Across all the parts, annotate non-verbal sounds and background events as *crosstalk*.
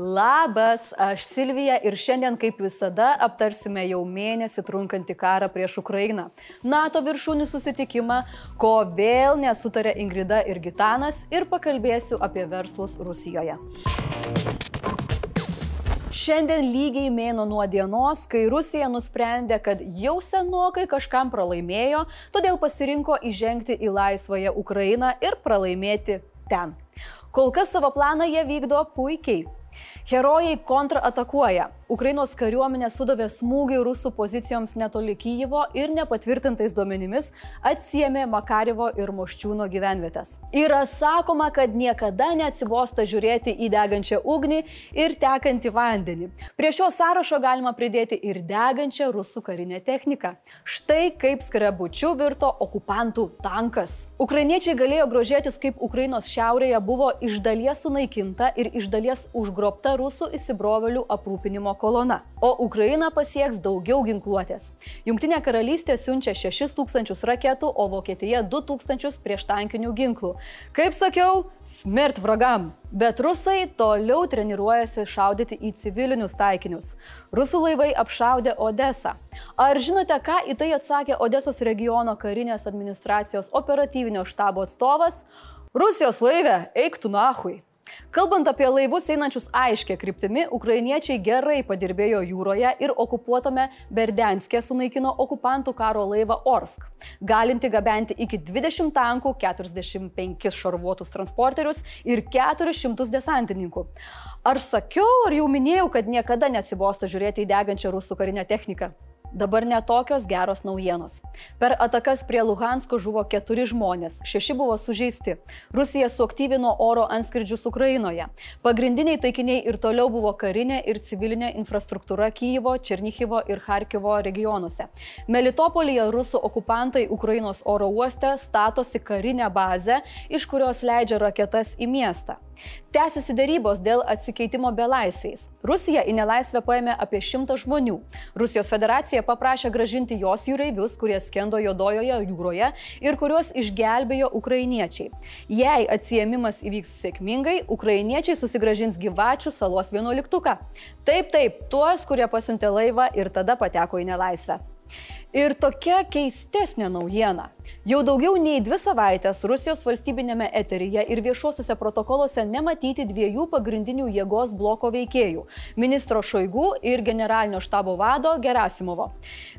Labas, aš Silvija ir šiandien kaip visada aptarsime jau mėnesį trunkantį karą prieš Ukrainą, NATO viršūnių susitikimą, ko vėl nesutarė Ingrida ir Gitanas ir pakalbėsiu apie verslus Rusijoje. Šiandien lygiai mėno nuo dienos, kai Rusija nusprendė, kad jau senokai kažkam pralaimėjo, todėl pasirinko įžengti į laisvąją Ukrainą ir pralaimėti ten. Kol kas savo planą jie vykdo puikiai. Herojai kontratakuoja. Ukrainos kariuomenė sudavė smūgį rusų pozicijoms netoli Kyjivo ir nepatvirtintais duomenimis atsiemė Makarivo ir Moščiūno gyvenvietės. Yra sakoma, kad niekada neatsibosta žiūrėti į degančią ugnį ir tekantį vandenį. Prie šio sąrašo galima pridėti ir degančią rusų karinę techniką. Štai kaip skrebučių virto okupantų tankas. Ukrainiečiai galėjo grožėtis, kaip Ukrainos šiaurėje buvo iš dalies sunaikinta ir iš dalies užgrobta rusų įsibrovelių aprūpinimo kolona, o Ukraina pasieks daugiau ginkluotės. Junktinė karalystė siunčia 6000 raketų, o Vokietija 2000 prieštankinių ginklų. Kaip sakiau, smirt vragam. Bet rusai toliau treniruojasi šaudyti į civilinius taikinius. Rusų laivai apšaudė Odesą. Ar žinote, ką į tai atsakė Odesos regiono karinės administracijos operatyvinio štabo atstovas? Rusijos laivė, eik tu nahui. Kalbant apie laivus einančius aiškia kryptimi, ukrainiečiai gerai padirbėjo jūroje ir okupuotame Berdenskė sunaikino okupantų karo laivą Orsk, galinti gabenti iki 20 tankų, 45 šarvuotus transporterius ir 400 desantininkų. Ar sakiau, ar jau minėjau, kad niekada neatsibosta žiūrėti į degančią rusų karinę techniką? Dabar netokios geros naujienos. Per atakas prie Luhansko žuvo keturi žmonės, šeši buvo sužeisti. Rusija suaktyvino oro antskridžius Ukrainoje. Pagrindiniai taikiniai ir toliau buvo karinė ir civilinė infrastruktūra Kyjivo, Černychivo ir Harkivo regionuose. Melitopolyje rusų okupantai Ukrainos oro uoste statosi karinę bazę, iš kurios leidžia raketas į miestą. Tęsiasi darybos dėl atsikeitimo belaisviais. Rusija į nelaisvę paėmė apie šimtą žmonių. Rusijos federacija paprašė gražinti jos jūreivius, kurie skendo Jodojoje jūroje ir kuriuos išgelbėjo ukrainiečiai. Jei atsiemimas įvyks sėkmingai, ukrainiečiai susigražins gyvačių salos vienuoliktuką. Taip, taip, tuos, kurie pasiuntė laivą ir tada pateko į nelaisvę. Ir tokia keistesnė naujiena. Jau daugiau nei dvi savaitės Rusijos valstybinėme eteryje ir viešuosiuose protokoluose nematyti dviejų pagrindinių jėgos bloko veikėjų - ministro Šoigų ir generalinio štabo vado Gerasimovo.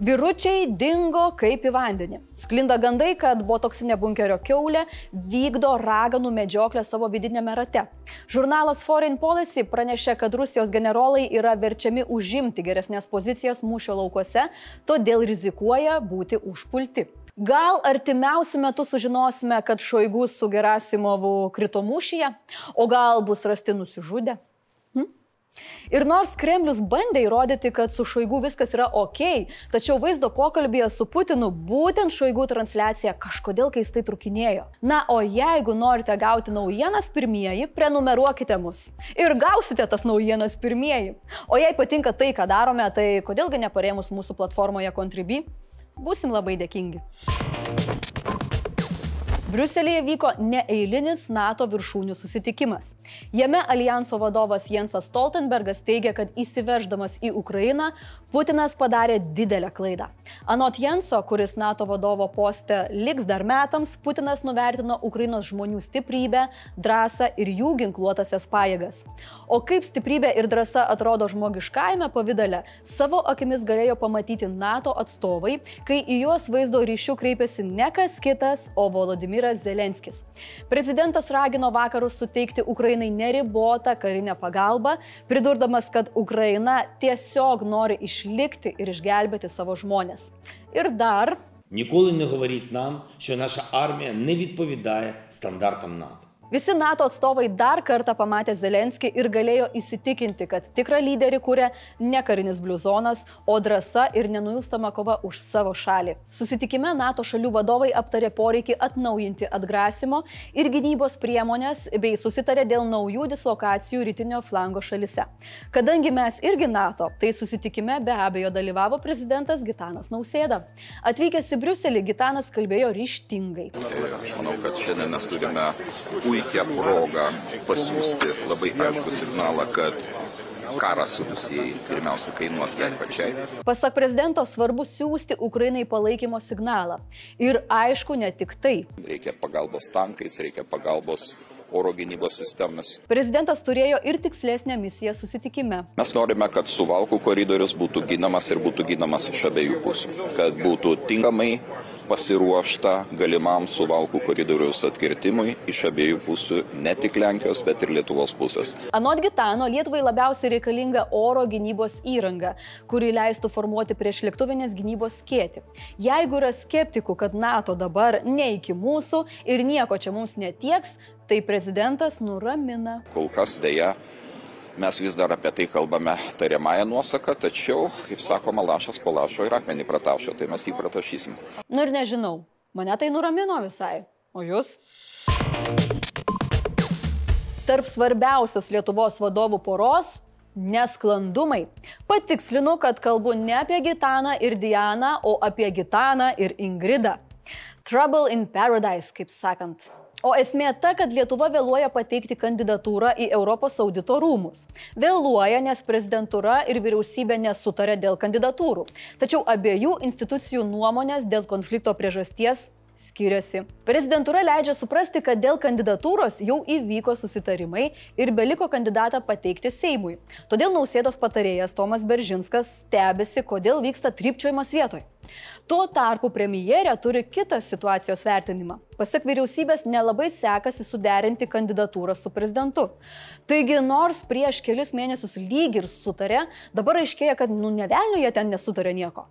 Viručiai dingo kaip į vandenį. Sklinda gandai, kad botoksinė bunkerio keulė vykdo raganų medžioklę savo vidinėme rate. Žurnalas Foreign Policy pranešė, kad Rusijos generolai yra verčiami užimti geresnės pozicijas mūšio laukuose, todėl rizikuoja būti užpulti. Gal artimiausiu metu sužinosime, kad Šoigu su Gerasimovu krito mūšyje, o gal bus rasti nusižudę. Ir nors Kremlius bandė įrodyti, kad su Šoigu viskas yra ok, tačiau vaizdo pokalbėje su Putinu būtent Šoigu transliacija kažkodėl keistai trukinėjo. Na, o jeigu norite gauti naujienas pirmieji, prenumeruokite mus. Ir gausite tas naujienas pirmieji. O jei patinka tai, ką darome, tai kodėlgi neparemus mūsų platformoje Contribui? Būsim labai dėkingi. Briuselėje vyko neeilinis NATO viršūnių susitikimas. Jame alijanso vadovas Jensas Stoltenbergas teigia, kad įsiveždamas į Ukrainą, Putinas padarė didelę klaidą. Anot Jenso, kuris NATO vadovo poste liks dar metams, Putinas nuvertino Ukrainos žmonių stiprybę, drąsą ir jų ginkluotasias pajėgas. O kaip stiprybė ir drąsa atrodo žmogiškajame pavydale, savo akimis galėjo pamatyti NATO atstovai, kai į juos vaizdo ryšių kreipėsi ne kas kitas, o Volodymyras. Volodymyras Zelenskis. Prezidentas ragino vakarus suteikti Ukrainai neribotą karinę pagalbą, pridurdamas, kad Ukraina tiesiog nori išlikti ir išgelbėti savo žmonės. Ir dar. Nikola negovorit nam, kad naša armija nevidpavydaja standartam NATO. Visi NATO atstovai dar kartą pamatė Zelenskį ir galėjo įsitikinti, kad tikrą lyderį kūrė ne karinis bliuzonas, o drąsa ir nenuilstama kova už savo šalį. Susitikime NATO šalių vadovai aptarė poreikį atnaujinti atgrasimo ir gynybos priemonės bei susitarė dėl naujų dislokacijų rytinio flango šalise. Kadangi mes irgi NATO, tai susitikime be abejo dalyvavo prezidentas Gitanas Nausėda. Atvykęs į Briuselį, Gitanas kalbėjo ryštingai. Aš manau, kad šiandien mes turime puikiai puikią progą pasiūsti labai aišku signalą, kad karas su Rusijai pirmiausia kainuos jai pačiai. Pasak prezidento svarbu siūsti Ukrainai palaikymo signalą. Ir aišku, ne tik tai. Reikia pagalbos tankais, reikia pagalbos oro gynybos sistemas. Prezidentas turėjo ir tikslesnę misiją susitikime. Mes norime, kad suvalkų koridorius būtų ginamas ir būtų ginamas iš abiejų pusių, kad būtų tinkamai pasiruošta galimam suvalkų koridoriaus atkirtimui iš abiejų pusių, ne tik Lenkijos, bet ir Lietuvos pusės. Anot Gitano, Lietuvai labiausiai reikalinga oro gynybos įranga, kuri leistų formuoti prieš lėktuvinės gynybos skėti. Jeigu yra skeptikų, kad NATO dabar ne iki mūsų ir nieko čia mums netieks, tai prezidentas nuramina. Kol kas dėja mes vis dar apie tai kalbame tariamąją nuosaką, tačiau, kaip sakoma, lašas po lašo ir akmenį pratašo, tai mes jį pratašysim. Nu ir nežinau, mane tai nuramino visai. O jūs? Tarp svarbiausias Lietuvos vadovų poros nesklandumai. Patikslinu, kad kalbu ne apie Gitaną ir Dianą, o apie Gitaną ir Ingridą. Trouble in Paradise, kaip sakant. O esmė ta, kad Lietuva vėluoja pateikti kandidatūrą į Europos audito rūmus. Vėluoja, nes prezidentūra ir vyriausybė nesutarė dėl kandidatūrų. Tačiau abiejų institucijų nuomonės dėl konflikto priežasties skiriasi. Prezidentūra leidžia suprasti, kad dėl kandidatūros jau įvyko susitarimai ir beliko kandidatą pateikti Seimui. Todėl nausėdos patarėjas Tomas Beržinskas stebisi, kodėl vyksta trypčiojimas vietoj. Tuo tarpu premjerė turi kitą situacijos vertinimą. Pasak vyriausybės nelabai sekasi suderinti kandidatūrą su prezidentu. Taigi, nors prieš kelius mėnesius lyg ir sutarė, dabar aiškėja, kad nu nevelniu jie ten nesutarė nieko.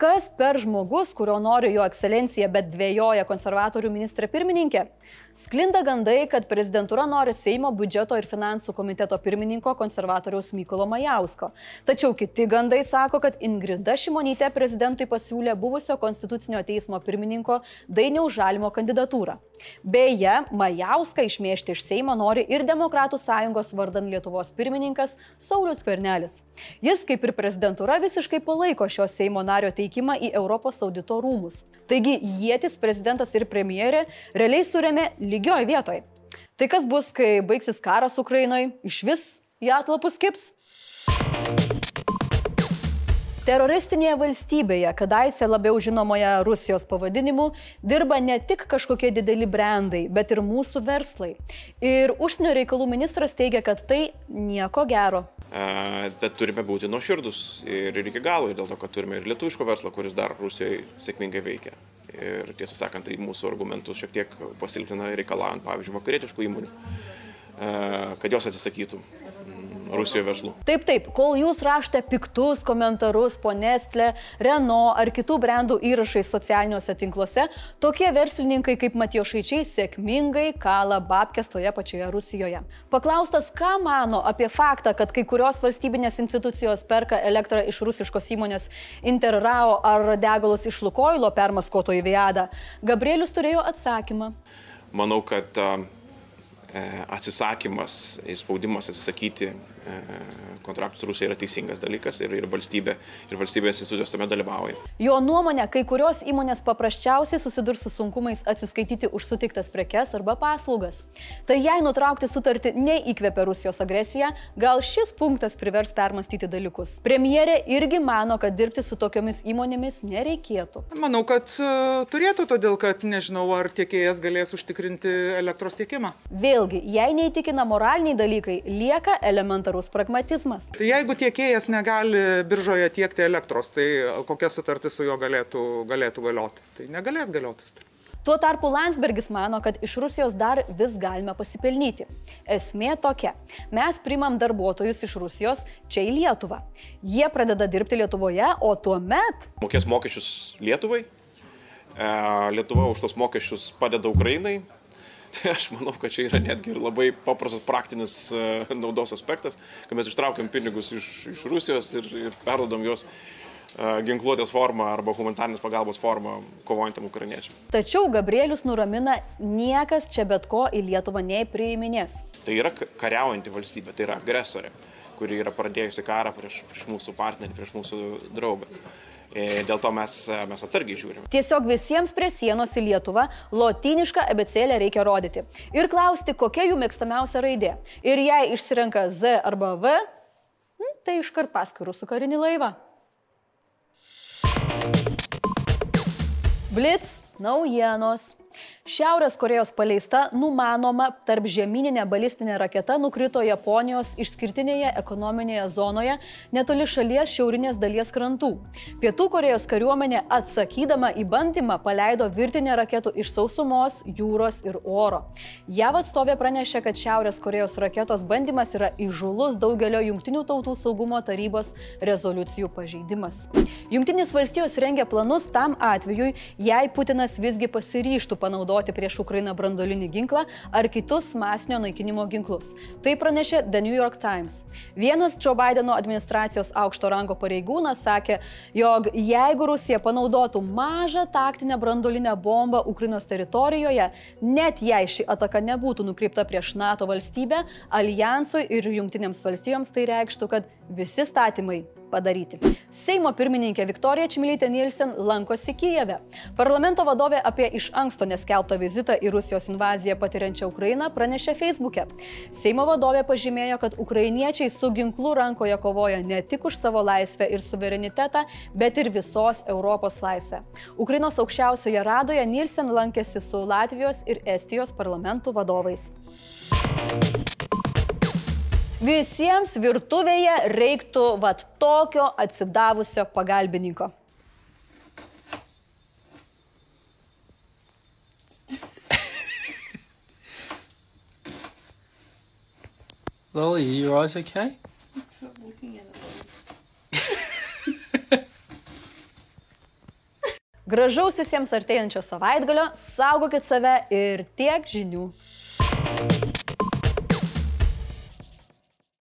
Kas per žmogus, kurio nori jo ekscelencija, bet dvėjoja konservatorių ministrė pirmininkė? Sklinda gandai, kad prezidentūra nori Seimo biudžeto ir finansų komiteto pirmininko konservatoriaus Mykolo Majausko. Tačiau kiti gandai sako, kad Ingrida Šimonytė prezidentui pasiūlė buvusio konstitucinio teismo pirmininko Dainiaus Žalimo kandidatūrą. Beje, Majauską išmėžti iš Seimo nori ir Demokratų sąjungos vardan Lietuvos pirmininkas Saulis Kvernelis. Jis, kaip ir prezidentūra, visiškai palaiko šio Seimo nario teikimą į Europos audito rūmus. Taigi, jėtis prezidentas ir premjerė realiai surėmė lygioj vietoj. Tai kas bus, kai baigsis karas Ukrainoje, iš vis į atlapus kips? Teroristinėje valstybėje, kadaise labiau žinomoje Rusijos pavadinimu, dirba ne tik kažkokie dideli brandai, bet ir mūsų verslai. Ir užsienio reikalų ministras teigia, kad tai nieko gero. Bet turime būti nuoširdus ir iki galo, dėl to, kad turime ir lietuviško verslo, kuris dar Rusijoje sėkmingai veikia. Ir tiesą sakant, tai mūsų argumentus šiek tiek pasilpina reikalaujant, pavyzdžiui, vakarietiškų įmonių, kad jos atsisakytų Rusijoje verslų. Taip, taip, kol jūs rašote piktus komentarus po Nestle, Renault ar kitų brandų įrašai socialiniuose tinkluose, tokie verslininkai kaip Matijo Šaičiai sėkmingai kala babkės toje pačioje Rusijoje. Paklaustas, ką mano apie faktą, kad kai kurios valstybinės institucijos perka elektrą iš rusiškos įmonės Interrao ar degalus iš Lukoilo permaskoto į Viadą, Gabrielius turėjo atsakymą. Manau, kad atsisakymas ir spaudimas atsisakyti kontraktus Rusija yra teisingas dalykas ir, ir, valstybė, ir valstybės institucijos tame dalyvauja. Jo nuomonė, kai kurios įmonės paprasčiausiai susidurs su sunkumais atsiskaityti už sutiktas prekes arba paslaugas. Tai jei nutraukti sutartį neįkvėpia Rusijos agresiją, gal šis punktas privers permastyti dalykus. Premjerė irgi mano, kad dirbti su tokiomis įmonėmis nereikėtų. Manau, kad uh, turėtų, todėl kad nežinau, ar tiekėjas galės užtikrinti elektros tiekimą. Vėlgi, jei neįtikina moraliniai dalykai, lieka elementarus pragmatizmas. Tai jeigu tiekėjas negali biržoje tiekti elektros, tai kokia sutartis su juo galėtų, galėtų galioti? Tai negalės galioti sutartis. Tuo tarpu Landsbergis mano, kad iš Rusijos dar vis galime pasipelnyti. Esmė tokia. Mes primam darbuotojus iš Rusijos čia į Lietuvą. Jie pradeda dirbti Lietuvoje, o tuo met... Mokės mokesčius Lietuvai. Lietuva už tos mokesčius padeda Ukrainai, Tai aš manau, kad čia yra netgi ir labai paprastas praktinis uh, naudos aspektas, kad mes ištraukiam pinigus iš, iš Rusijos ir, ir perdodam juos uh, ginkluotės formą arba humanitarnės pagalbos formą kovojantiem ukrainiečiam. Tačiau Gabrielius nuramina, niekas čia bet ko į Lietuvą nepriiminės. Tai yra kariaujanti valstybė, tai yra agresorė, kuri yra pradėjusi karą prieš, prieš mūsų partnerį, prieš mūsų draugą. E, Dėl to mes, mes atsargiai žiūrim. Tiesiog visiems prie sienos į Lietuvą lotynišką abecėlę reikia rodyti. Ir klausti, kokia jų mėgstamiausia raidė. Ir jei išsirenka Z arba V, hm, tai iškart paskui rusų karinį laivą. Blitz naujienos. Šiaurės Korejos paleista numanoma tarp žemyninė balistinė raketa nukrito Japonijos išskirtinėje ekonominėje zonoje netoli šalies šiaurinės dalies krantų. Pietų Korejos kariuomenė atsakydama į bandymą paleido virtinę raketų iš sausumos, jūros ir oro. JAV atstovė pranešė, kad Šiaurės Korejos raketos bandymas yra įžulus daugelio Junktinių tautų saugumo tarybos rezoliucijų pažeidimas. Junktinės valstijos rengia planus tam atvejui, jei Putinas visgi pasiryštų panaudoti prieš Ukrainą brandolinį ginklą ar kitus masinio naikinimo ginklus. Tai pranešė The New York Times. Vienas Joe Bideno administracijos aukšto rango pareigūnas sakė, jog jeigu Rusija panaudotų mažą taktinę brandolinę bombą Ukrainos teritorijoje, net jei ši ataka nebūtų nukreipta prieš NATO valstybę, alijansui ir jungtinėms valstijoms tai reikštų, kad visi statymai padaryti. Seimo pirmininkė Viktorija Čmilytė Nielsen lankosi Kijeve. Parlamento vadovė apie iš anksto neskelbtą vizitą į Rusijos invaziją patiriančią Ukrainą pranešė Facebook'e. Seimo vadovė pažymėjo, kad ukrainiečiai su ginklu rankoje kovoja ne tik už savo laisvę ir suverenitetą, bet ir visos Europos laisvę. Ukrainos aukščiausioje radoje Nielsen lankėsi su Latvijos ir Estijos parlamentų vadovais. Visiems virtuvėje reiktų vat tokio atsidavusio pagalbininko. *laughs* Lily, your eyes okay? Gražaus visiems artėjančio savaitgalio, saugokit save ir tiek žinių.